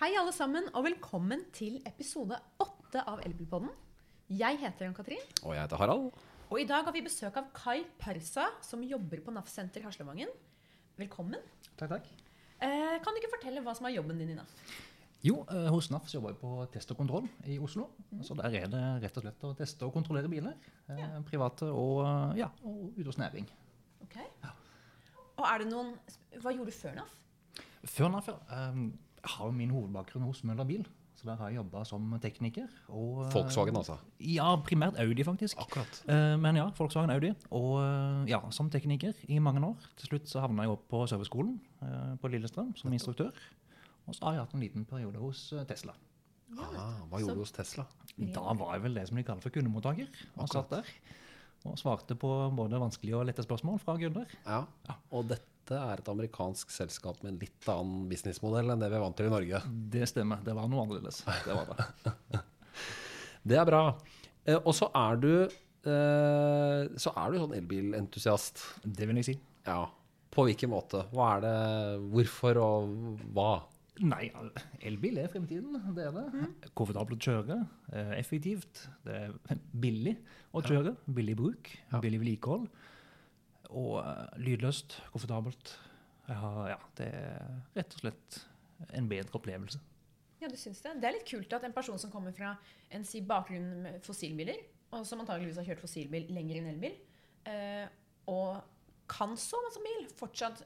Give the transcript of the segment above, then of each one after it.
Hei, alle sammen, og velkommen til episode åtte av Elbilpodden. Jeg heter Ann-Katrin, Og jeg heter Harald. og i dag har vi besøk av Kai Persa, som jobber på NAF-senter Haslevangen. Velkommen. Takk, takk. Eh, kan du ikke fortelle hva som er jobben din i NAF? Jo, eh, hos NAF så jobber jeg på test og kontroll i Oslo. Så der er det rett og slett å teste og kontrollere biler. eh, Ja. Private og, eh, ja, og ute hos næring. Ok. Og er det noen Hva gjorde du før NAF? Før NAF ja, eh, jeg har jo min hovedbakgrunn hos Møller Bil. Så der har jeg jobba som tekniker. Og, eh, Volkswagen, altså. Ja, primært Audi, faktisk. Akkurat. Eh, Men ja, Volkswagen Audi. Og eh, ja, som tekniker i mange år. Til slutt så havna jeg opp på serviceskolen på Lillestrøm som instruktør. Og så har jeg hatt en liten periode hos Tesla. Ah, hva gjorde du hos Tesla? Da var jeg vel det som de kaller for kundemottaker. Og Akkurat. satt der og svarte på både vanskelige og lette spørsmål fra kunder. Ja. Og dette er et amerikansk selskap med en litt annen businessmodell enn det vi er vant til i Norge. Det stemmer. Det var noe annerledes. Det var det. Det er bra. Eh, og så er du eh, Så er du sånn elbilentusiast. Det vil jeg si. Ja. På hvilken måte? Hva er det Hvorfor og hva? Nei, elbil er fremtiden. Det er det. Komfortabelt å kjøre. eh, Effektivt. Det er billig å kjøre. Billig bruk. Billig vedlikehold. Og eh, lydløst. Komfortabelt. Har, ja, det er rett og slett en bedre opplevelse. Ja, du syns det? Det er litt kult at en person som kommer fra en si, bakgrunn med fossilbiler, og som antageligvis har kjørt fossilbil lenger enn elbil, eh, og kan så masse bil, fortsatt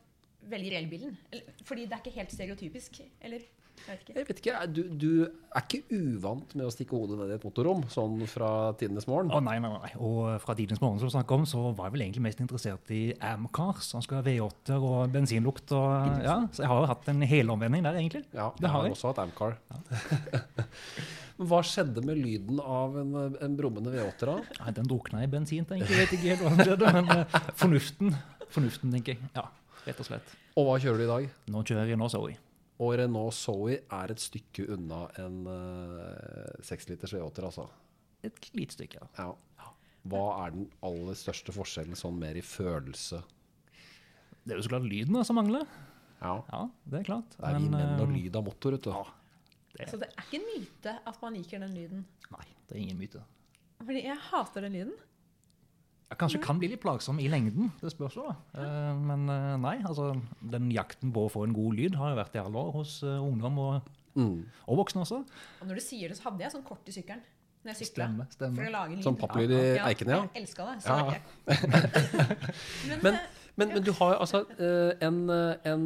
velger elbilen. Fordi det er ikke helt stereotypisk, eller? Jeg vet ikke. Jeg vet ikke, du, du er ikke uvant med å stikke hodet ned i et motorrom, sånn fra tidenes morgen? Å nei, nei, nei. Og fra tidens morgen som snakket om, så var jeg vel egentlig mest interessert i Amcars. Han skal ha V8-er og bensinlukt. Og, ja, så jeg har jo hatt en helomvending der, egentlig. Ja, Det jeg har har også hatt Amcar. Ja. Hva skjedde med lyden av en, en brummende V8 da? Nei, den drukna i bensin, tenker jeg. Vet ikke helt hva som skjedde, men eh, fornuften, fornuften, tenker jeg. Ja, rett og slett. Og hva kjører du i dag? Nå kjører jeg nå Zoe. Og Renault Zoe er et stykke unna en uh, 6 liters V8, altså. Et lite stykke. ja. Ja. Hva er den aller største forskjellen sånn mer i følelse? Det er jo så klart lyden som mangler. Ja, Ja, det er klart. det er vi menn og eh, lyd av motor, vet du. Ja, det, Så det er ikke en myte at man liker den lyden. nei, det er ingen myte. Fordi jeg hater den lyden. Ja, Kanskje kan bli litt plagsom i lengden, det spørs jo da. Eh, Men eh, nei, altså den jakten på å få en god lyd har jo vært i alle år hos eh, ungdom og, Mm. og voksne også. Og når du sier det, så hadde jeg sånn kort i sykkelen. Når jeg sykla. Stemme, For å lage lyd. Sånn papplyd i eikene, ja. Jeg elska det. Så Ja. jeg. Men, Men, men, men du har jo altså en, en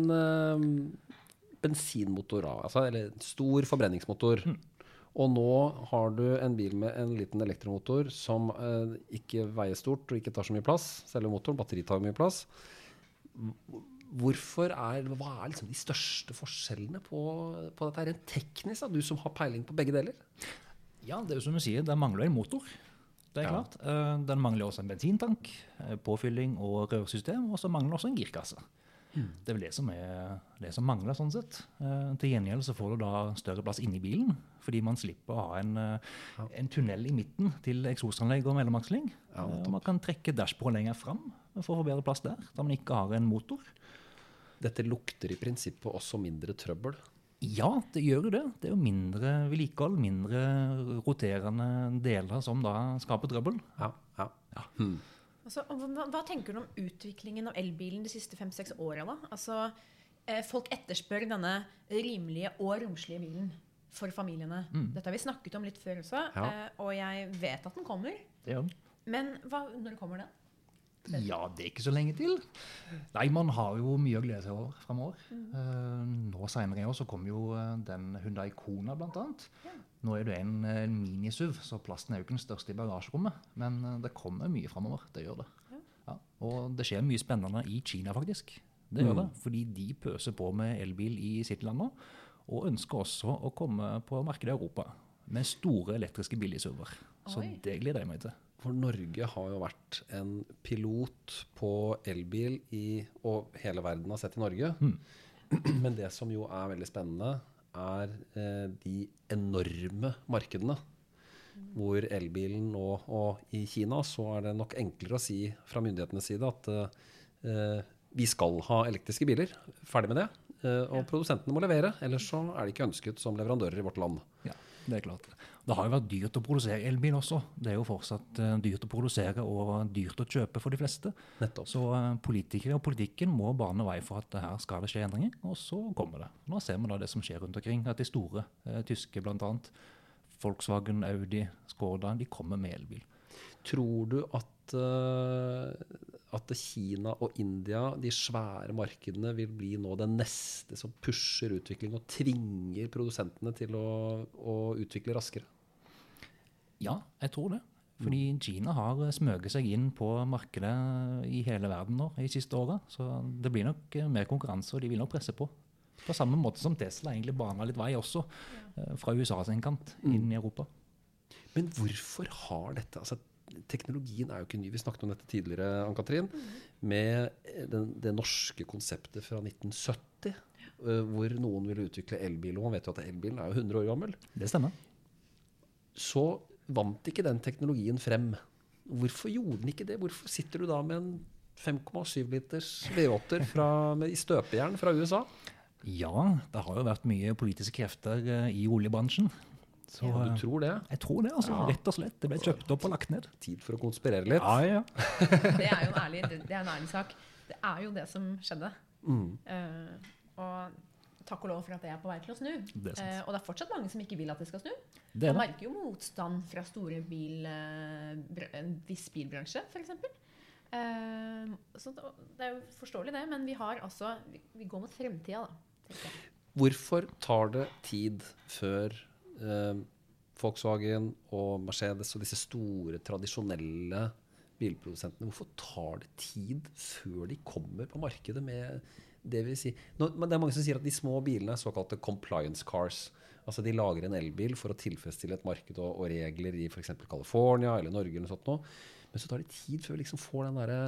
bensinmotor, altså, eller en stor forbrenningsmotor. Og nå har du en bil med en liten elektromotor som eh, ikke veier stort og ikke tar så mye plass. Selve motoren, batteri tar mye plass. Hvorfor er, Hva er liksom de største forskjellene på, på dette rent teknisk? Da? Du som har peiling på begge deler. Ja, det er jo som du sier, det mangler en motor. Det er Ja. klart. Eh, Den mangler også en bensintank, eh, påfylling og rørsystem, og så mangler den også en girkasse. Det er vel det som, er, det som mangler, sånn sett. Eh, Til gjengjeld så får du da større plass inni bilen, fordi man slipper å ha en, eh, en tunnel i midten til eksosanlegg og mellomaksling. Ja, Eh, man kan trekke dashbordet lenger fram for å få bedre plass der, da man ikke har en motor. Dette lukter i prinsippet også mindre trøbbel. Ja, det gjør jo det. Det er jo mindre vedlikehold, mindre roterende deler som da skaper trøbbel. Ja, ja. altså, og hva, hva tenker du om utviklingen av elbilen de siste fem-seks åra? Altså, eh, folk etterspør denne rimelige og romslige bilen for familiene. Dette har vi snakket om litt før også, Ja. eh, og jeg vet at den kommer. Ja. Men hva, når kommer den? Ja, det er ikke så lenge til. Nei, man har jo mye å glede seg over framover. Eh, nå senere i år så kommer jo eh, den Hyundai Kona blant annet. Ja. Nå er det en, en minisuv, så plassen er jo ikke den største i bagasjerommet. Men det kommer mye framover. Det gjør det. Ja. Ja, og det skjer mye spennende i Kina, faktisk. Det gjør det. Fordi de pøser på med elbil i sitt land nå. Og ønsker også å komme på markedet i Europa med store elektriske billigserver. Så Oi. det gleder jeg meg til. For Norge har jo vært en pilot på elbil i, og hele verden har sett i Norge. Men det som jo er veldig spennende, er eh, de enorme markedene. Hvor elbilen nå, og i Kina, så er det nok enklere å si fra myndighetenes side at eh, vi skal ha elektriske biler. Ferdig med det. Eh, og produsentene må levere, ellers så er de ikke ønsket som leverandører i vårt land. Ja, det er klart. Det har jo vært dyrt å produsere elbil også. Det er jo fortsatt eh, dyrt å produsere og dyrt å kjøpe for de fleste. Nettopp. Så eh, politikere og politikken må bane vei for at her skal det skje endringer, og så kommer det. Nå ser vi da det som skjer rundt omkring. At de store tyske bl.a. Volkswagen, Audi, Skoda, de kommer med elbil. Tror du at, eh, at Kina og India, de svære markedene, vil bli nå det neste som pusher utvikling og tvinger produsentene til å, å utvikle raskere? Ja, jeg tror det. Fordi Kina har smøget seg inn på markedet i hele verden nå i siste åra. Så det blir nok eh, mer konkurranse, og de vil nok presse på. På samme måte som Tesla egentlig bana litt vei også, eh, fra USA sin kant inn i Europa. Men hvorfor har dette altså Teknologien er jo ikke ny. Vi snakket om dette tidligere, Ann-Katrin. Med den, det norske konseptet fra 1970, eh, hvor noen ville utvikle elbil. Og man vet jo at elbilen er jo 100 år gammel. Det stemmer. Så vant ikke den teknologien frem. Hvorfor gjorde den ikke det? Hvorfor sitter du da med en 5,7 liters V8-er fra- med- i støpejern fra USA? Ja, det har jo vært mye politiske krefter eh, i oljebransjen. Så Du eh, tror det? jeg tror det, altså. Ja. Rett og slett. Det ble kjøpt opp og lagt ned. Tid for å konspirere litt. ja. Det er jo en ærlig, det er en ærlig sak. Det er jo det som skjedde. Mm. Uh, og takk og lov for at det er på vei til å snu. Det er sant. Eh, og det er fortsatt mange som ikke vil at det skal snu. Det er Man merker jo motstand fra store bil, uh, en viss bilbransje, f.eks. Uh, så det det er jo forståelig, det. Men vi har altså Vi, vi går mot fremtida, da. Hvorfor tar det tid før eh, Volkswagen og Mercedes og disse store, tradisjonelle bilprodusentene Hvorfor tar det tid før de kommer på markedet med det vil si nå, men Det er mange som sier at de små bilene er såkalte compliance cars. Altså De lager en elbil for å tilfredsstille et marked og, og regler i f.eks. California eller Norge. eller noe sånt nå. Men så tar det tid før vi liksom får den derre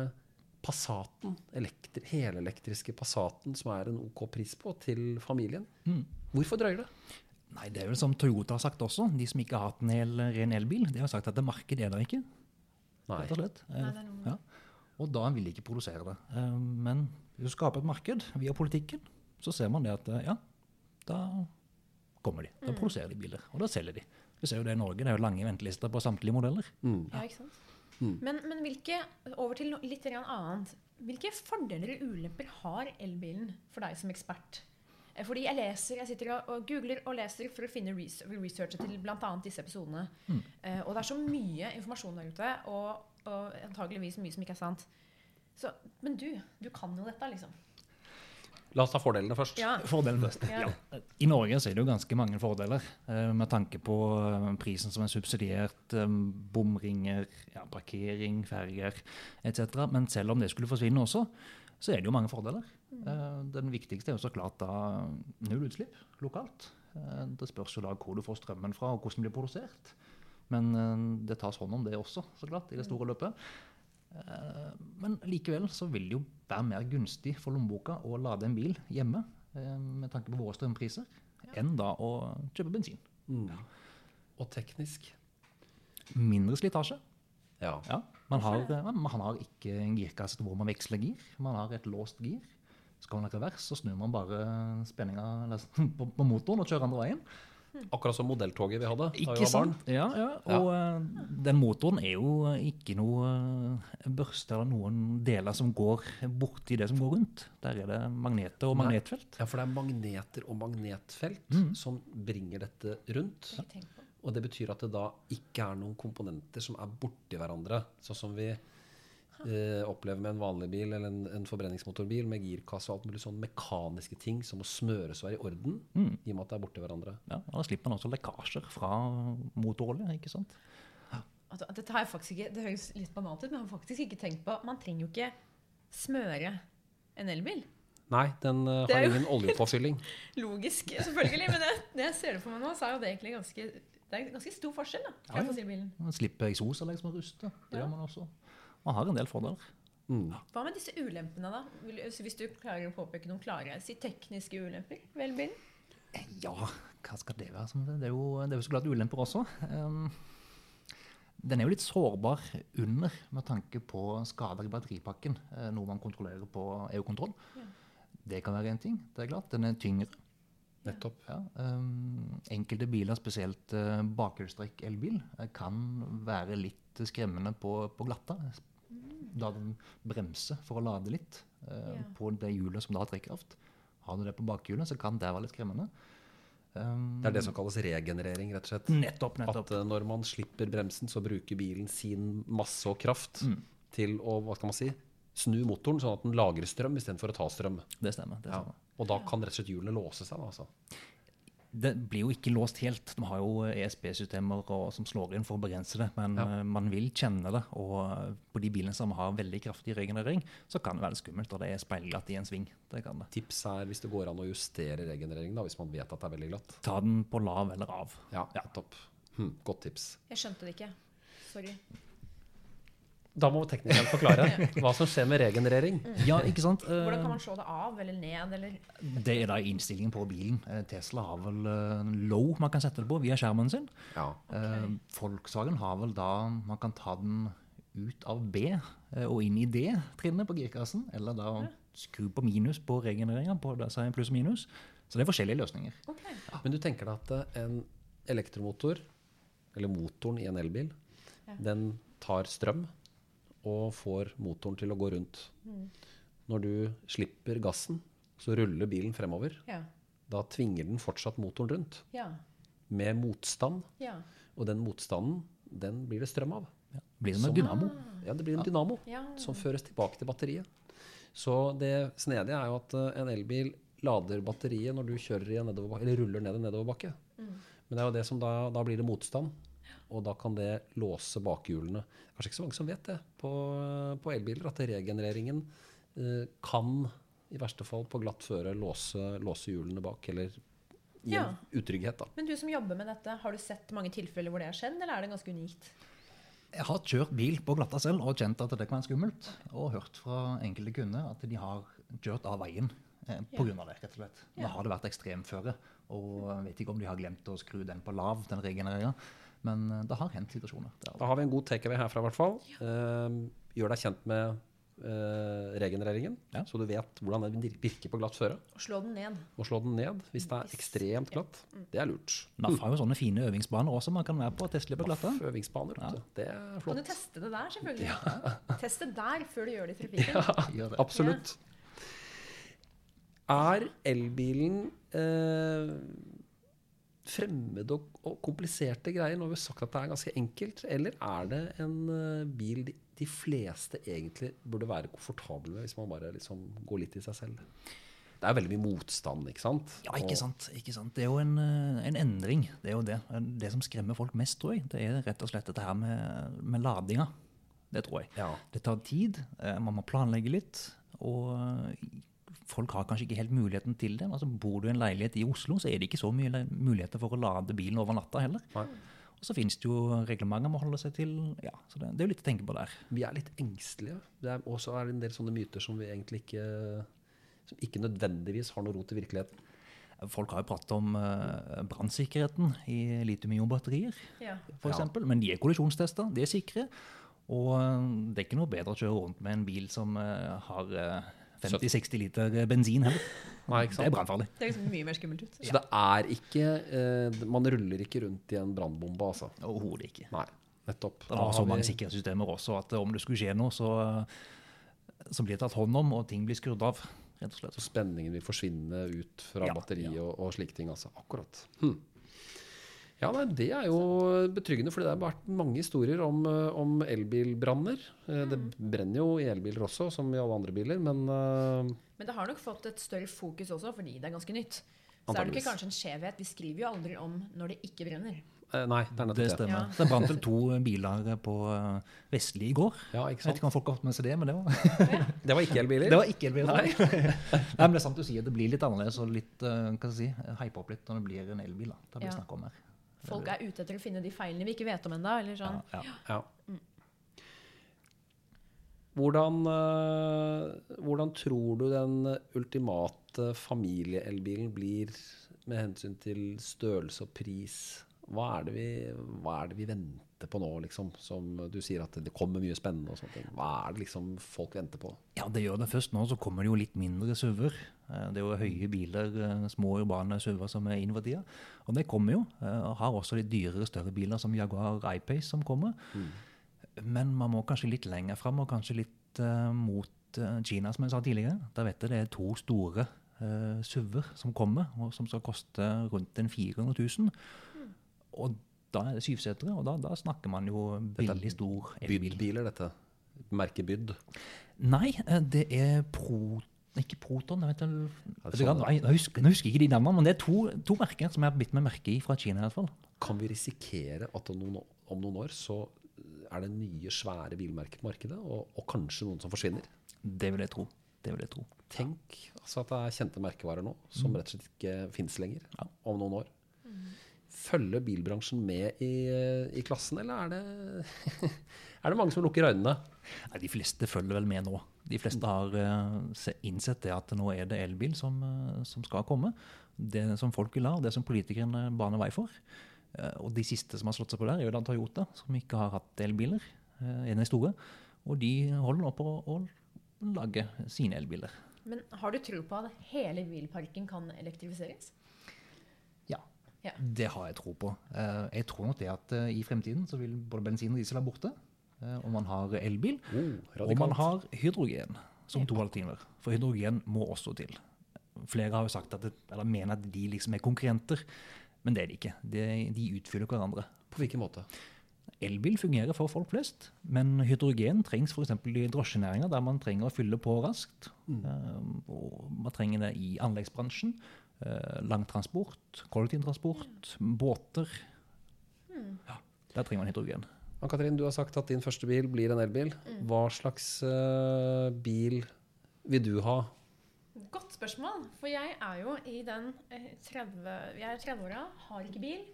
Passaten, elektri helelektriske Passaten, som er en OK pris på, til familien. Mm. Hvorfor drøyer det? Nei, Det er vel som Toyota har sagt også, de som ikke har hatt en hel, ren elbil. De har sagt at det markedet er der ikke. Nei. rett og slett. Nei, det er noe Ja. Og da vil de ikke produsere det. Eh, Men hvis du skaper et marked via politikken, så ser man det at eh, ja, da kommer de. Da produserer de biler, og da selger de. Vi ser jo det i Norge, det er jo lange ventelister på samtlige modeller. Mm. Ja, ikke sant? Men, men hvilke, over til noe litt annet. Hvilke fordeler og ulemper har elbilen for deg som ekspert? Eh, Fordi jeg leser, jeg sitter og, og googler og leser for å finne res- researchet til bl.a. disse episodene. Eh, og det er så mye informasjon der ute, og, og antageligvis mye som ikke er sant. Så, men du, du kan jo dette, liksom. La oss ta fordelene først. Ja. Fordelen først. Ja. Ja. I Norge så er det jo ganske mange fordeler, eh, med tanke på prisen som er subsidiert, bomringer, ja, parkering, ferger etc. Men selv om det skulle forsvinne også, så er det jo mange fordeler. Eh, Den viktigste er jo så klart da null utslipp lokalt. Eh, Det spørs jo da hvor du får strømmen fra, og hvordan den blir produsert. Men eh, det tas hånd om det også, så klart, i det store løpet. Men likevel så vil det jo være mer gunstig for lommeboka å lade en bil hjemme med tanke på våre strømpriser, enn da å kjøpe bensin. Mm. Og teknisk. Mindre slitasje. Ja. Ja, man har, eh, man har ikke en girkasse hvor man veksler gir. Man har et låst gir. Skal man ha revers, så snur man bare spenninga på, på motoren og kjører andre veien. Akkurat som modelltoget vi hadde da vi var barn. sant? Ja, ja. Og ja. den motoren er jo ikke noe eh, børste eller noen deler som går borti det som går rundt. Der er det magneter og Nei. magnetfelt. Ja, for det er magneter og magnetfelt Mm. som bringer dette rundt. Og det betyr at det da ikke er noen komponenter som er borti hverandre. Sånn som vi eh, opplever med en vanlig bil eller en, en forbrenningsmotorbil med girkasse og alt mulig sånn mekaniske ting som må smøres og være i orden Mm. i og med at det er borti hverandre. Ja, og Da slipper man også lekkasjer fra motorolje. ikke sant? Altså, dette har jeg faktisk ikke, Det høres litt banalt ut, men jeg har faktisk ikke tenkt på Man trenger jo ikke smøre en elbil. Nei, den uh, har ingen oljepåfylling. Logisk, selvfølgelig. Men det, det jeg ser det for meg nå, så er jo det egentlig ganske Det er ganske stor forskjell da, fra Ja, ja. Man slipper eksosanlegg som ruster. Det Ja. gjør man også. Man har en del fordeler. Mm. Hva med disse ulempene, da? Hvis du klarer å påpeke noen klare si tekniske ulemper ved elbilen? Ja, hva skal det være? som Det Det er jo, det er jo så klart ulemper også. Um, den er jo litt sårbar under med tanke på skader i batteripakken, eh, noe man kontrollerer på EU-kontroll. Det kan være én ting. det er klart. Den er tyngre. Nettopp. Ja, um, enkelte biler, spesielt uh, bakhjulstrekk elbil, uh, kan være litt skremmende på, på glatta. Da den bremser for å lade litt uh, Ja. på det hjulet som da har trekkraft. Har du det på bakhjulet, så kan det være litt skremmende. Um, Det er det som kalles regenerering, rett og slett. Nettopp, nettopp. At uh, når man slipper bremsen, så bruker bilen sin masse og kraft Mm. til å hva skal man si, snu motoren, sånn at den lagrer strøm istedenfor å ta strøm. Det stemmer. det Ja. stemmer. Og da kan rett og slett hjulene låse seg. Da, altså. Det blir jo ikke låst helt. De har jo ESP-systemer som slår inn for å begrense det, men Ja. eh, man vil kjenne det. Og eh, på de bilene som har veldig kraftig regenerering, så kan det være skummelt Og det er speilglatt i en sving. Det kan det. Tips er hvis det går an å justere regenereringen, da, hvis man vet at det er veldig glatt. Ta den på lav eller av. Ja, topp. Hm, godt tips. Jeg skjønte det ikke. Sorry. Da må teknikeren forklare hva som skjer med regenerering. Ja, ikke sant? Eh, Hvordan kan man slå det av eller ned? Eller? Det er da innstillingen på bilen. Eh, Tesla har vel eh, low man kan sette det på via skjermen sin. Ja. Okay. Volkswagen har vel da Man kan ta den ut av B eh, og inn i D-trinnet på girkassen. Eller da skru på minus på regenereringa på pluss og minus. Så det er forskjellige løsninger. Ok. Men du tenker deg at eh, en elektromotor, eller motoren i en elbil, Ja. den tar strøm og får motoren til å gå rundt. Når du slipper gassen, så ruller bilen fremover. Ja. Da tvinger den fortsatt motoren rundt, Ja. med motstand. Ja. Og den motstanden, den blir det strøm av. Ja. Blir det en Som- dynamo. Ja, det blir en dynamo Ja. som føres tilbake til batteriet. Så det snedige er jo at eh, en elbil lader batteriet når du kjører i en nedoverbakke, eller ruller ned en nedoverbakke. Men det er jo det som da, da blir det motstand, og da kan det låse bakhjulene. Kanskje ikke så mange som vet det på, på elbiler, at regenereringen eh, kan i verste fall på glatt føre låse, låse hjulene bak, eller gi Ja. utrygghet. da. Men du som jobber med dette, har du sett mange tilfeller hvor det har skjedd, eller er det ganske unikt? Jeg har kjørt bil på glatta selv og kjent at det kan være skummelt. Og hørt fra enkelte kunder at de har kjørt av veien eh, på grunn av det, rett og slett. Da har det vært ekstremføre. Og jeg vet ikke om de har glemt å skru den på lav, den regenereringa. Men eh, det har hendt situasjoner. Det. Da har vi en god takeaway herfra, i hvert fall. Uh, gjør deg kjent med uh, regenereringen, Ja. så du vet hvordan den virker på glatt føre. Og slå den ned. Og slå den ned hvis det er ekstremt glatt. Det er lurt. NAF har jo sånne fine øvingsbaner også man kan være på og teste litt på glatte. Øvingsbaner, ja. Det er Kan du teste det der, selvfølgelig? Test det der før du gjør det i trafikken. Ja. Absolutt. Er elbilen eh, fremmede og, og kompliserte greier? Nå har vi sagt at det er ganske enkelt. Eller er det en eh, bil de, de fleste egentlig burde være komfortable med, hvis man bare liksom går litt i seg selv? Det er veldig mye motstand, ikke sant? Ja, ikke sant. ikke sant. Det er jo en, eh, en endring. Det er jo det. Det som skremmer folk mest, tror jeg, det er rett og slett dette her med, med ladinga. Det tror jeg. Ja. Det tar tid. eh, Man må planlegge litt. Og eh, folk har kanskje ikke helt muligheten til det. Altså, bor du i en leilighet i Oslo, så er det ikke så mye muligheter for å lade bilen over natta heller. Nei. Og så finnes det jo reglementer man holder seg til. Ja, så det, det er jo litt å tenke på der. Vi er litt engstelige. Det og så er det en del sånne myter som vi egentlig ikke Som ikke nødvendigvis har noe rot i virkeligheten. Folk har jo pratet om uh, brannsikkerheten i litium-ion-batterier. Ja. for Ja. Men de er kollisjonstesta, de er sikre. Og eh, det er ikke noe bedre å kjøre rundt med en bil som uh, har eh, 50-60 liter bensin heller. Nei, ikke Det er brannfarlig. Det er liksom mye mer skummelt ut. Så det er ikke eh, Man ruller ikke rundt i en brannbombe, altså. Overhodet ikke. Nei, nettopp. Det var har så mange sikkerhetssystemer også at om det skulle skje noe, så, så blir det tatt hånd om, og ting blir skrudd av. rett og slett. Så spenningen vil forsvinne ut fra Ja, batteriet ja. og, og slike ting. Altså. Akkurat. Hm. Ja, nei, Det er jo betryggende, for det har vært mange historier om, eh, om elbilbranner. Mm. Det brenner jo i elbiler også, som i alle andre biler, men uh, Men det har nok fått et større fokus også, fordi det er ganske nytt. Så er det ikke kanskje en skjevhet. Vi skriver jo aldri om når det ikke brenner. eh, Nei, det er Det stemmer. Ja. Det brant vel to biler på eh, Vestli i går. Ja, ikke Jeg vet ikke om folk har fått med seg det, men det var, Det var ikke elbiler. det var ikke elbiler, Nei. Nei, men det er sant du sier. Det blir litt annerledes og litt, eh, hva skal jeg si, hype opp litt når det blir en elbil. da. Det blir Ja. snakk om her. Folk er ute etter å finne de feilene vi ikke vet om ennå. Eller sånn. Ja, ja. Ja. Hvordan, eh, hvordan tror du den ultimate familieelbilen blir med hensyn til størrelse og pris? Hva er det vi, hva er det vi venter venter på nå, liksom? Som du sier at det kommer mye spennende og sånne ting. Hva er det liksom folk venter på? Ja, det gjør det. Først nå så kommer det jo litt mindre SUV-er. Eh, Det er jo høye biler, eh, små urbane SUV-er som er inn for tida. Og det kommer jo. Eh, og Har også litt dyrere, større biler som Jaguar I-Pace som kommer. Men man må kanskje litt lenger fram, og kanskje litt uh, mot Kina, som jeg sa tidligere. Da vet jeg det er to store uh, SUV-er som kommer, og som skal koste rundt en 400 000. Og da er det syvsetere, og da, da snakker man jo veldig stor elbil. Bydd-biler, dette. Merket Bydd. Nei, eh, det er Pro... Ikke Proton, jeg vet ikke. Sånn. Nei, jeg husker, jeg husker ikke de navnene, men det er to, to merker som jeg har bitt meg merke i fra Kina i hvert fall. Kan vi risikere at om noen, om noen år så er det nye, svære bilmerker på markedet, og, og kanskje noen som forsvinner? Det vil jeg tro. Det vil jeg tro. Tenk altså at det er kjente merkevarer nå som rett og slett ikke fins lenger Ja. om noen år. Følger bilbransjen med i, i klassen, eller er det, er det mange som lukker øynene? Nei, de fleste følger vel med nå. De fleste har eh, innsett det at nå er det elbil som, eh, som skal komme. Det som folk vil ha, og det som politikerne baner vei for. Eh, og de siste som har slått seg på der, er jo da Toyota, som ikke har hatt elbiler. eh, en av de store. Og de holder nå på å, å lage sine elbiler. Men har du tro på at hele bilparken kan elektrifiseres? Ja. Ja. Det har jeg tro på. Eh, Jeg tror nok det at eh, i fremtiden så vil både bensin og diesel være borte. eh, Og man har elbil. Oh, Og man har hydrogen som to alternativer. For hydrogen må også til. Flere har jo sagt at det, eller mener at de liksom er konkurrenter, men det er de ikke. De, de utfyller hverandre. På hvilken måte? Elbil fungerer for folk flest, men hydrogen trengs f.eks. i drosjenæringa, der man trenger å fylle på raskt. Mm. og man trenger det i anleggsbransjen. Eh, langtransport, kollektivtransport, båter. Ja, der trenger man hydrogen. Ann-Katrin, du har sagt at din første bil blir en elbil. Hva slags uh, bil vil du ha? Godt spørsmål. For jeg er jo i den eh, 30 Jeg er 30-åra, har ikke bil.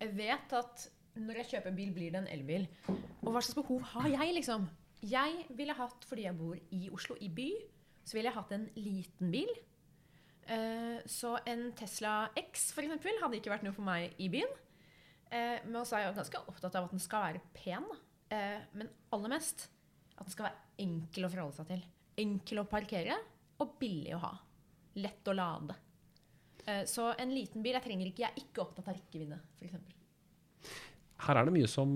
Jeg vet at når jeg kjøper bil, blir det en elbil. Og hva slags behov har jeg, liksom? Jeg ville hatt, fordi jeg bor i Oslo, i by, så ville jeg hatt en liten bil. Eh, så en Tesla X, for eksempel, hadde ikke vært noe for meg i byen. Eh, men også er jeg ganske opptatt av at den skal være pen. Eh, men aller mest at den skal være enkel å forholde seg til. Enkel å parkere og billig å ha. Lett å lade. Eh, Så en liten bil jeg trenger ikke, Jeg er ikke opptatt av rekkevidde, f.eks. Her er det mye som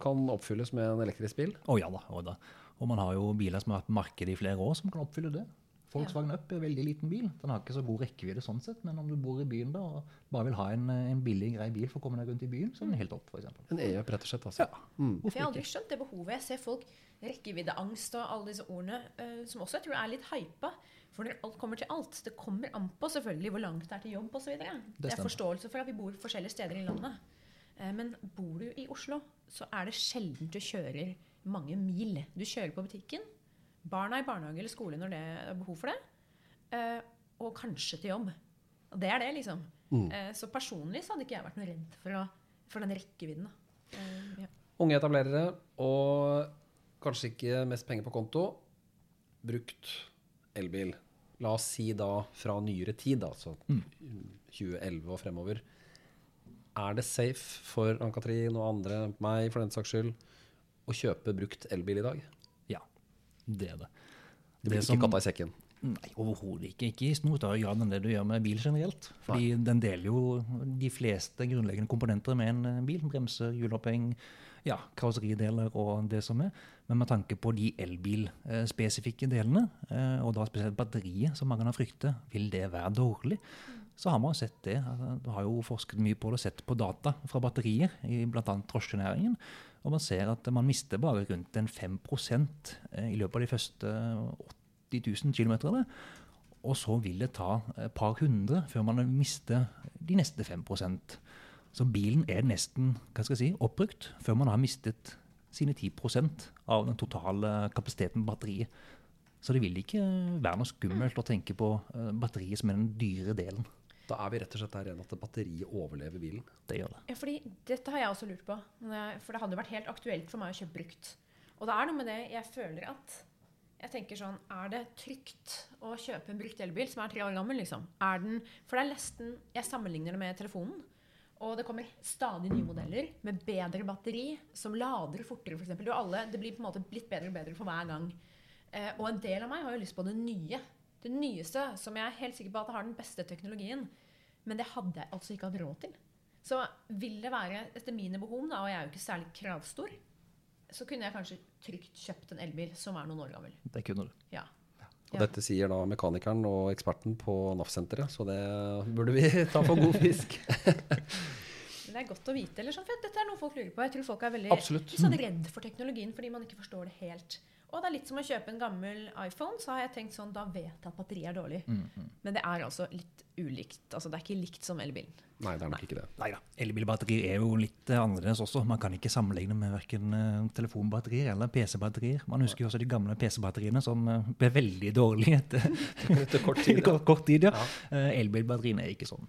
kan oppfylles med en elektrisk bil. Å ja da, Oh, da. Og man har jo biler som har vært på markedet i flere år, som kan oppfylle det. Volkswagen Up er en veldig liten bil. Den har ikke så god rekkevidde sånn sett, men om du bor i byen da, og bare vil ha en, en billig, grei bil for å komme deg rundt i byen, så er den helt opp, for eksempel. En E-up, rett og slett. Altså. Ja, For jeg har aldri skjønt det behovet. Jeg ser folk rekkeviddeangst og alle disse ordene, uh, som også jeg tror er litt hypa. For når alt kommer til alt, det kommer an på selvfølgelig hvor langt det er til jobb osv. Det, det er forståelse for at vi bor forskjellige steder i landet. Uh, Men bor du i Oslo, så er det sjelden du kjører mange mil. Du kjører på butikken, barna i barnehage eller skole når det er behov for det, eh, og kanskje til jobb. Og det er det, liksom. Eh, Så personlig så hadde ikke jeg vært noe redd for, å, for den rekkevidden. da. Eh, ja. Unge etablerere og kanskje ikke mest penger på konto. Brukt elbil. La oss si da fra nyere tid, altså 2011 og fremover. Er det safe for Ann-Katrin og andre, meg for den saks skyld, å kjøpe brukt elbil i dag? Det er det. Det blir som- ikke katta i sekken. Nei, overhodet ikke. Ikke i noe større grad enn det du gjør med bil generelt. Fordi den deler jo de fleste grunnleggende komponenter med en eh, bil. Bremser, hjuloppheng, ja, karosserideler og det som er. Men med tanke på de elbilspesifikke delene, eh, og da spesielt batteriet, som mange har fryktet, vil det være dårlig? Så har man sett det. altså, Du har jo forsket mye på det og sett på data fra batterier i bl.a. drosjenæringen. Og man ser at man mister bare rundt en 5% i løpet av de første 80 000 km. Og så vil det ta et par hundre før man mister de neste 5% Så bilen er nesten hva skal jeg si, oppbrukt før man har mistet sine 10% av den totale kapasiteten på batteriet. Så det vil ikke være noe skummelt å tenke på eh, batteriet som er den dyre delen. Da er vi rett og slett der igjen at batteriet overlever bilen. Det gjør det. Ja, fordi dette har jeg også lurt på. For det hadde vært helt aktuelt for meg å kjøpe brukt. Og det er noe med det jeg føler at Jeg tenker sånn Er det trygt å kjøpe en brukt elbil som er tre år gammel, liksom? Er den For det er nesten Jeg sammenligner det med telefonen. Og det kommer stadig nye modeller med bedre batteri, som lader fortere, f.eks. Det blir på en måte blitt bedre og bedre for hver gang. Eh, og en del av meg har jo lyst på det nye. Det nyeste, som jeg er helt sikker på at har den beste teknologien. Men det hadde jeg altså ikke hatt råd til. Så vil det være etter mine behov, da, og jeg er jo ikke særlig kravstor, så kunne jeg kanskje trygt kjøpt en elbil som er noen år gammel. Det kunne du. Ja. Og Ja. dette sier da mekanikeren og eksperten på NAF-senteret, så det burde vi ta for god fisk. Men det er godt å vite. Eller sånn, for dette er noe folk lurer på. Jeg tror folk er veldig Absolutt. sånn redd for teknologien fordi man ikke forstår det helt. Og det er litt som å kjøpe en gammel iPhone. Så har jeg tenkt sånn, da vet jeg at batteriet er dårlig. Men det er altså litt ulikt. Altså Det er ikke likt som elbilen. Nei, det er nok ikke det. Nei da. Elbilbatterier er jo litt eh, annerledes også. Man kan ikke sammenligne med verken eh, telefonbatterier eller PC-batterier. Man husker jo også de gamle PC-batteriene som eh, ble veldig dårlige etter Etter kort tid. Ja. kort tid. Ja. ja. Elbilbatteriene er ikke sånn.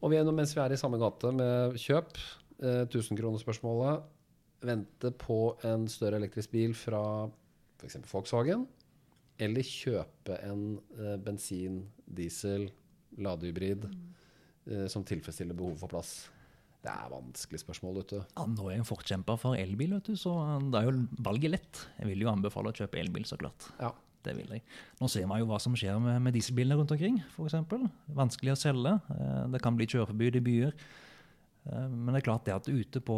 Og vi er, mens vi er i samme gate med kjøp, eh, 1000-kronerspørsmålet Vente på en større elektrisk bil fra f.eks. Volkswagen, eller kjøpe en eh, bensin, diesel, ladehybrid eh, som tilfredsstiller behovet for plass? Det er vanskelig spørsmål, vet du. Ja, nå er jeg en forkjemper for elbil, vet du, så det er jo valget lett. Jeg vil jo anbefale å kjøpe elbil, så klart. Ja. Det vil jeg. Nå ser man jo hva som skjer med, med dieselbilene rundt omkring, f.eks. Vanskelig å selge. Eh, Det kan bli kjøreforbud i byer. Eh, Men det er klart det at ute på,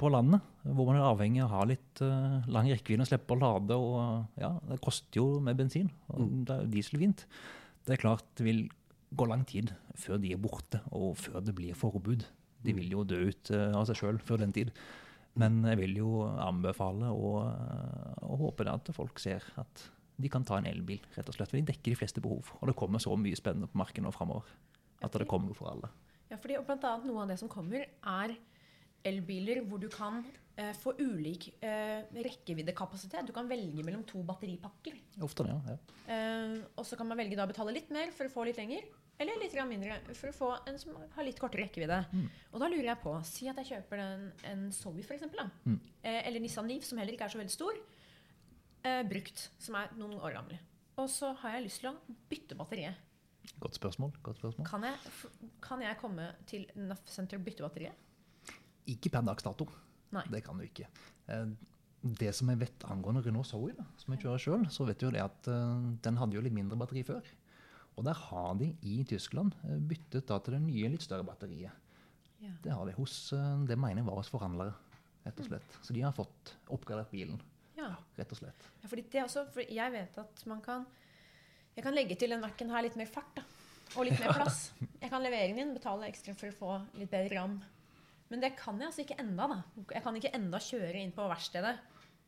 på landet, hvor man er avhengig av å ha litt uh, lang rekkevidde og slippe å lade, og ja, det koster jo med bensin, og det er dieselfint. Det er klart det vil gå lang tid før de er borte, og før det blir forbud. De vil jo dø ut uh, av seg sjøl før den tid. Men jeg vil jo anbefale og, og håpe at folk ser at de kan ta en elbil, rett og slett. For de dekker de fleste behov. Og det kommer så mye spennende på markedet nå framover. At det kommer noe for alle. Ja, fordi blant annet Noe av det som kommer, er elbiler hvor du kan eh, få ulik eh, rekkeviddekapasitet. Du kan velge mellom to batteripakker. Ofte det, ja. ja. Eh, og så kan man velge da å betale litt mer for å få litt lenger, eller litt mindre for å få en som har litt kortere rekkevidde. Og da lurer jeg på, si at jeg kjøper en, en Zoe for eksempel, da. Eh, eller Nissan Leaf, som heller ikke er så veldig stor. Eh, brukt, som er noen år gammel. Og så har jeg lyst til å bytte batteriet. Godt spørsmål. godt spørsmål. Kan jeg, kan jeg komme til NAF Center og bytte batteriet? Ikke per dags dato. Nei. Det kan du ikke. Eh, Det som jeg vet angående Renault Zoe, da, som jeg kjører sjøl, så vet du jo det at eh, den hadde jo litt mindre batteri før. Og der har de i Tyskland eh, byttet da til det nye, litt større batteriet. Ja. Det har de hos det mener jeg var hos forhandlere, rett og slett. Så de har fått oppgradert bilen, Ja. rett og slett. Ja, fordi det også, for jeg vet at man kan Jeg kan legge til den Mac-en her litt mer fart. da, Og litt mer plass. Jeg kan levere den inn, betale ekstra for å få litt bedre ram. Men det kan jeg altså ikke enda. da. Jeg kan ikke enda kjøre inn på verkstedet,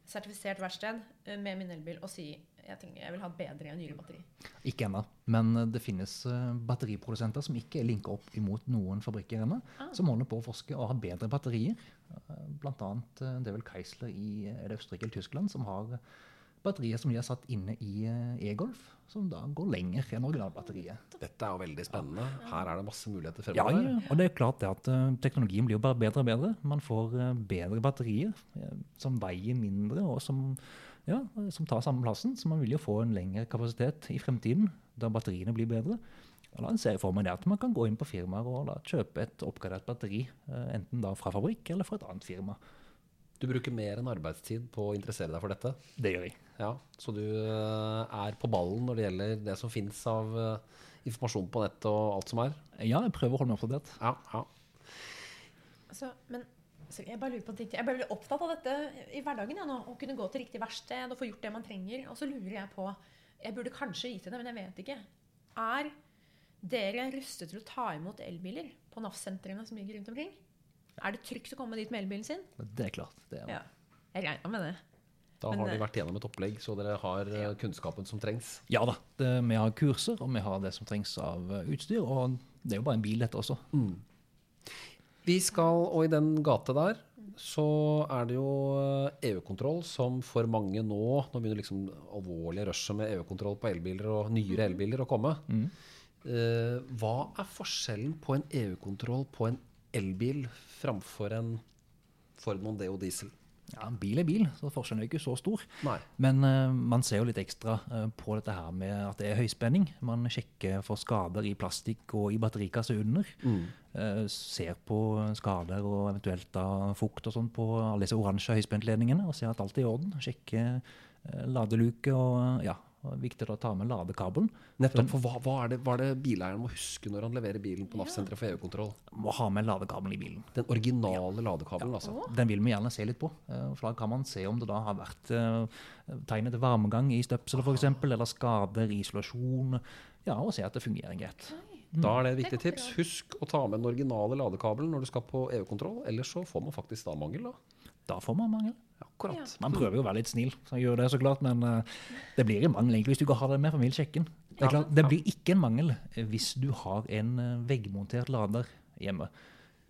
sertifisert verksted, eh, med min elbil og si jeg, tenker, jeg vil ha bedre nyere batteri. Ikke ennå, men eh, det finnes eh, batteriprodusenter som ikke er linka opp imot noen fabrikker ennå, Ah. som holder på å forske og har bedre batterier. Blant annet det er vel Keisler i er Østerrike eller Tyskland som har batterier som de har satt inne i eh, e-Golf, som da går lenger enn originalbatteriet. Dette er jo veldig spennende. Her er det masse muligheter Ja, fremover. ja, og det er klart det at eh, teknologien blir jo bare bedre og bedre. Man får eh, bedre batterier som veier mindre, og som, ja, som tar samme plassen. Så man vil jo få en lengre kapasitet i fremtiden, da batteriene blir bedre. Og da ser jeg for meg det at man kan gå inn på firmaer og da kjøpe et oppgradert batteri, enten da fra fabrikk eller fra et annet firma. Du bruker mer enn arbeidstid på å interessere deg for dette. Det gjør jeg. Ja, Så du eh, er på ballen når det gjelder det som fins av eh, informasjon på nettet og alt som er? Ja, jeg prøver å holde meg oppdatert. Ja, ja. Altså, men jeg bare lurer på ting. Jeg ble veldig opptatt av dette i hverdagen. Ja, nå, å kunne gå til riktig verksted og få gjort det man trenger. Og så lurer jeg på Jeg burde kanskje vite det, men jeg vet ikke. Er dere rustet til å ta imot elbiler på NAF-sentrene som ligger rundt omkring? Er det trygt å komme dit med elbilen sin? Det er klart. Det er, Ja. Jeg regner med det. Da har de eh, vært gjennom et opplegg, så dere har eh, kunnskapen som trengs. ja da. Det, vi har kurser, og vi har det som trengs av eh, utstyr. Og det er jo bare en bil, dette også. Vi skal, og i den gate der, så er det jo EU-kontroll som for mange nå Nå begynner liksom alvorlige rushet med EU-kontroll på elbiler og nyere elbiler å komme. Eh, hva er forskjellen på en EU-kontroll på en elbil framfor en Ford Mondeo diesel? Ja, Bil er bil, så forskjellen er ikke så stor. Nei. Men uh, man ser jo litt ekstra uh, på dette her med at det er høyspenning. Man sjekker for skader i plastikk og i batterikasse under. Eh, ser på skader og eventuelt da fukt og sånn på alle disse oransje høyspentledningene og ser at alt er i orden. Sjekker ladeluke og ja, og viktig å ta med ladekabelen. Nettopp. For hva, hva, er det, hva er det bileieren må huske når han leverer bilen på NAF-senteret for EU-kontroll? Må ha med ladekabelen i bilen. Den originale ladekabelen, altså. Den vil vi gjerne se litt på. eh, For da kan man se om det da har vært eh, tegnet til varmegang i støpselet f.eks., eller skader i isolasjon. Ja, og se at det fungerer greit. Da er det et viktig tips. Husk å ta med den originale ladekabelen når du skal på EU-kontroll, ellers så får man faktisk da mangel. da. Da får man mangel. Akkurat. Man prøver jo å være litt snill, så jeg gjør det så klart, men eh, det blir en mangel egentlig hvis du ikke har det med, for vi vil sjekke den. Det, klart, det blir ikke en mangel eh, hvis du har en eh, veggmontert lader hjemme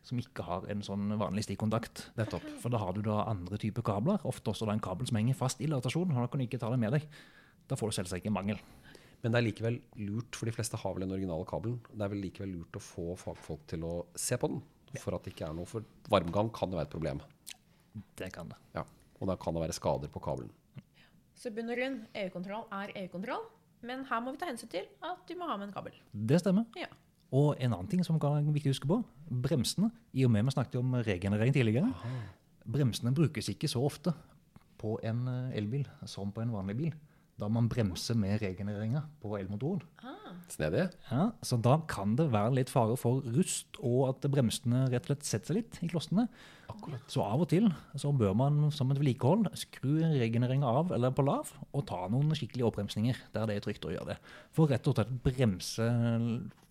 som ikke har en sånn vanlig stikkontakt. Nettopp. For da har du da andre typer kabler, ofte også da en kabel som henger fast i ladestasjonen, da kan du ikke ta det med deg. Da får du selvsagt ikke mangel. Men det er likevel lurt, for de fleste har vel den originale kabelen. Det er vel likevel lurt å få fagfolk til å se på den, for at det ikke er noe. For varmgang kan jo være et problem. Det kan det. Ja. Og da kan det være skader på kabelen. Så bunn og grunn, EU-kontroll er EU-kontroll. Men her må vi ta hensyn til at du må ha med en kabel. Det stemmer. Ja. Og en annen ting som kan viktig å huske på, bremsene. I og med vi snakket om regenerering tidligere, bremsene brukes ikke så ofte på en eh, elbil som på en vanlig bil. Da man bremser med regenereringa på elmotoren. Snedig. Ja, så da kan det være litt fare for rust, og at bremsene rett og slett setter seg litt i klossene. Så av og til så bør man som et vedlikehold skru regenereringa av eller på lav, og ta noen skikkelige oppbremsninger der det er trygt å gjøre det. For rett og slett bremse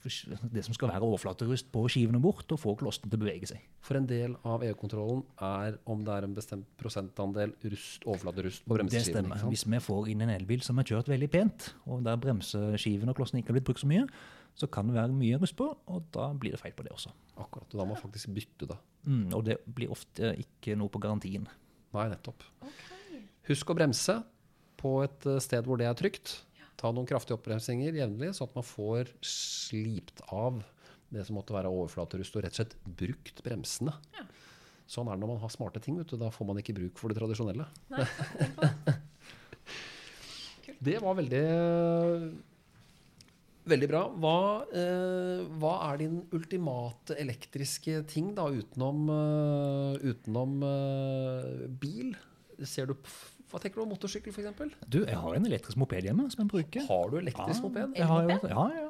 det som skal være overflaterust på skivene bort, og få klossene til å bevege seg. For en del av EU-kontrollen er om det er en bestemt prosentandel rust, overflaterust på bremseskivene. Det stemmer. ikke sant? Hvis vi får inn en elbil som er kjørt veldig pent, og der bremseskivene og klossene ikke har blitt brukt så mye, så kan det være mye rust på, og da blir det feil på det også. Akkurat. Og da må man faktisk bytte det. Mm, og det blir ofte ikke noe på garantien. Nei, nettopp. Husk å bremse på et sted hvor det er trygt. Ta noen kraftige oppbremsinger jevnlig, sånn at man får slipt av det som måtte være overflaterust, og rett og slett brukt bremsene. Ja. Sånn er det når man har smarte ting. Vet du. Da får man ikke bruk for det tradisjonelle. Nei, det. Var veldig Veldig bra. Hva, eh, hva er din ultimate elektriske ting, da, utenom, uh, utenom uh, bil? Ser du Hva tenker du om motorsykkel, f.eks.? Du, jeg har en elektrisk moped hjemme som jeg bruker. Har du elektrisk moped? Jeg har, jo- ja, ja.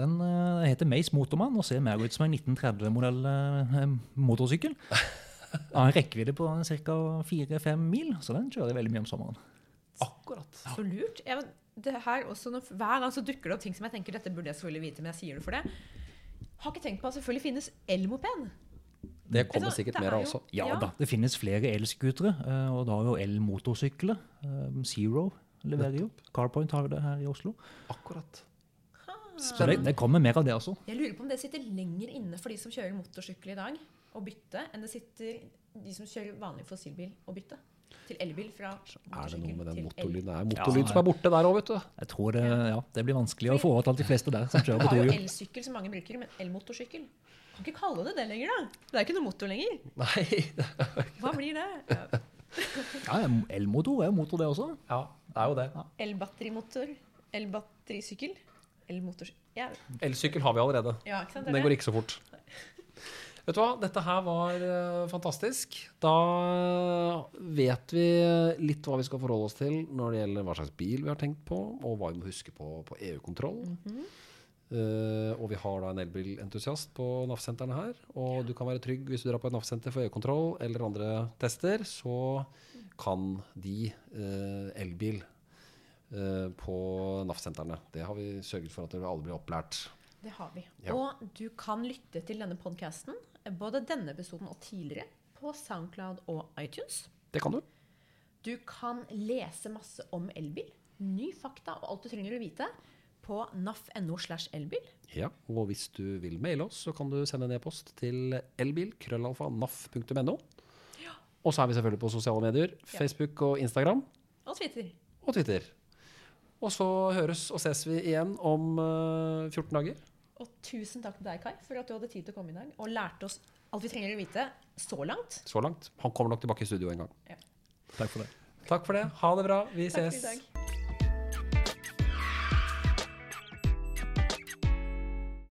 Den uh, heter Mace Motormann og ser mer ut som en 1930-modell uh, motorsykkel. Har en rekkevidde på ca. 4-5 mil, så den kjører jeg veldig mye om sommeren. Akkurat. Så lurt. Jeg, det her også, når, hver gang så dukker det opp ting som jeg tenker dette burde jeg selvfølgelig vite, men jeg sier det for det. Har ikke tenkt på at det selvfølgelig finnes elmoped. Det kommer sikkert det mer er av også. Ja, Ja. da, det finnes flere elscootere, eh, og da har jo elmotorsykler. eh, Zero leverer jo. Carpoint har det her i Oslo. Akkurat. Så det, det kommer mer av det også. Jeg lurer på om det sitter lenger inne for de som kjører motorsykkel i dag, å bytte, enn det sitter de som kjører vanlig fossilbil å bytte. Til elbil fra Er det noe med den motorlyden? Det er Ja, motorlyd som er borte der òg, vet du. Jeg tror det, ja, det blir vanskelig å få overtalt de fleste der som kjører på har jo elsykkel som mange bruker, men elmotorsykkel Kan ikke kalle det det lenger, da. Det er ikke noe motor lenger. Nei. Hva blir det? Ja. Ja, elmotor er jo motor, det også. Ja, det er jo det. Elbatterimotor. Elbatterisykkel. Elmotorsykkel ja. Elsykkel har vi allerede. ja, ikke sant? Det Den er går ikke så fort. Vet du hva, dette her var eh, fantastisk. Da vet vi litt hva vi skal forholde oss til når det gjelder hva slags bil vi har tenkt på, og hva vi må huske på på EU-kontroll. Eh, og vi har da en elbilentusiast på NAF-sentrene her. Og du kan være trygg hvis du drar på et NAF-senter for EU-kontroll eller andre tester, så kan de uh, elbil uh, på NAF-sentrene. Det har vi sørget for at alle blir opplært. Det har vi. Ja. Og du kan lytte til denne podkasten, både denne episoden og tidligere, på Soundcloud og iTunes. Det kan du. Du kan lese masse om elbil, ny fakta og alt du trenger å vite på naf.no slash elbil. Ja, og hvis du vil maile oss, så kan du sende en e-post til elbil.krøllalfa.naf.no. Og så er vi selvfølgelig på sosiale medier. Facebook og Instagram Og Twitter. og Twitter. Og så høres og ses vi igjen om eh, 14 dager. Og tusen takk til deg, Kai, for at du hadde tid til å komme i dag og lærte oss alt vi trenger å vite så langt. Så langt. Han kommer nok tilbake i studio en gang. Ja. Takk for det. Takk for det. Ha det bra. Vi Takk for i ses. dag.